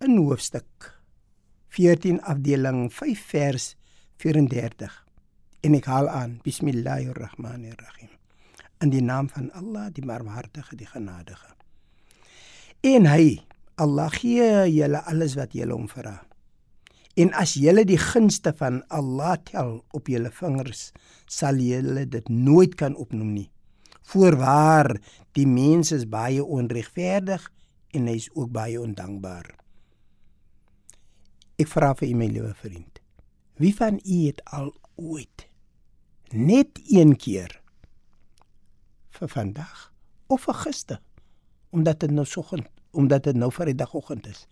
in hoofstuk 14 afdeling 5 vers 34. En ek haal aan Bismillahirrahmanirrahim. In die naam van Allah, die Barmhartige, die Genadige. En hy, Allah gee julle alles wat julle hom vra. En as julle die gunste van Allah tel op julle vingers, sal julle dit nooit kan opnoem nie. Voorwaar, die mens is baie onregverdig en hy is ook baie ondankbaar. Ek vra vir u my liewe vriend, wie van u het al ooit net een keer vir vandag of vir gister omdat dit nou soggens omdat dit nou vir die dagoggend is.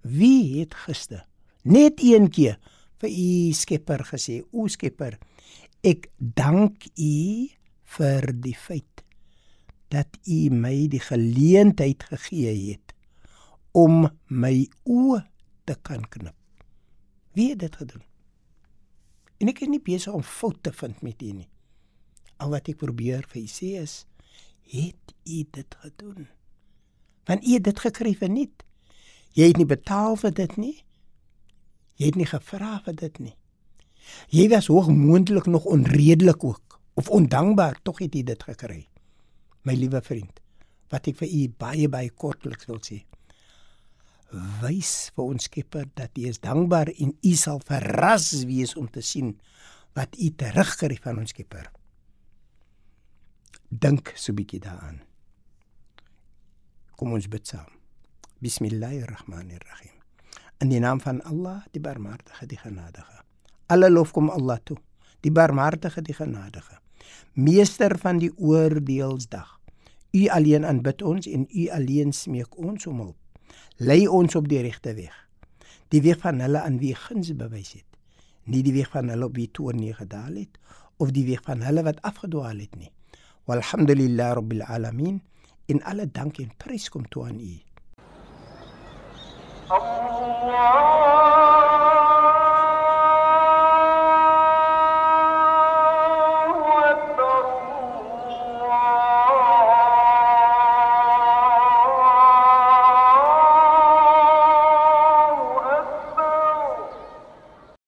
Wie het gister net een keer vir u Skepper gesê, o Skepper, ek dank u vir die feit dat u my die geleentheid gegee het om my oë te kan knip. Wie het dit gedoen? En ek is nie besig om foute te vind met u nie. Al wat ek probeer vir u sê is, het u dit gedoen? Want u het dit gekry vir niks. Jy het nie betaal vir dit nie. Jy het nie gevra vir dit nie. Jy was hoog moontlik nog onredelik ook of ondankbaar tog het jy dit gekry. My liewe vriend, wat ek vir u baie baie kortliks wil sê. Wys vir ons Skepper dat jy is dankbaar en u sal verras wees om te sien wat u terugkry van ons Skepper. Dink so 'n bietjie daaraan. Kom ons bid saam. Bismillahirrahmanirrahim. In die naam van Allah, die Barmhartige, die Genadige. Alle lof kom Allah toe, die Barmhartige, die Genadige. Meester van die oordeelsdag. U alleen aanbid ons en u alleen smeek ons om hulp lei ons op die regte weg. Die weg van hulle aan wie guns bewys het, nie die weg van hulle op wie toorn neergedaal het of die weg van hulle wat afgedwaal het nie. Walhamdulillah rabbil alamin. In alle dank en prys kom toe aan U. Allah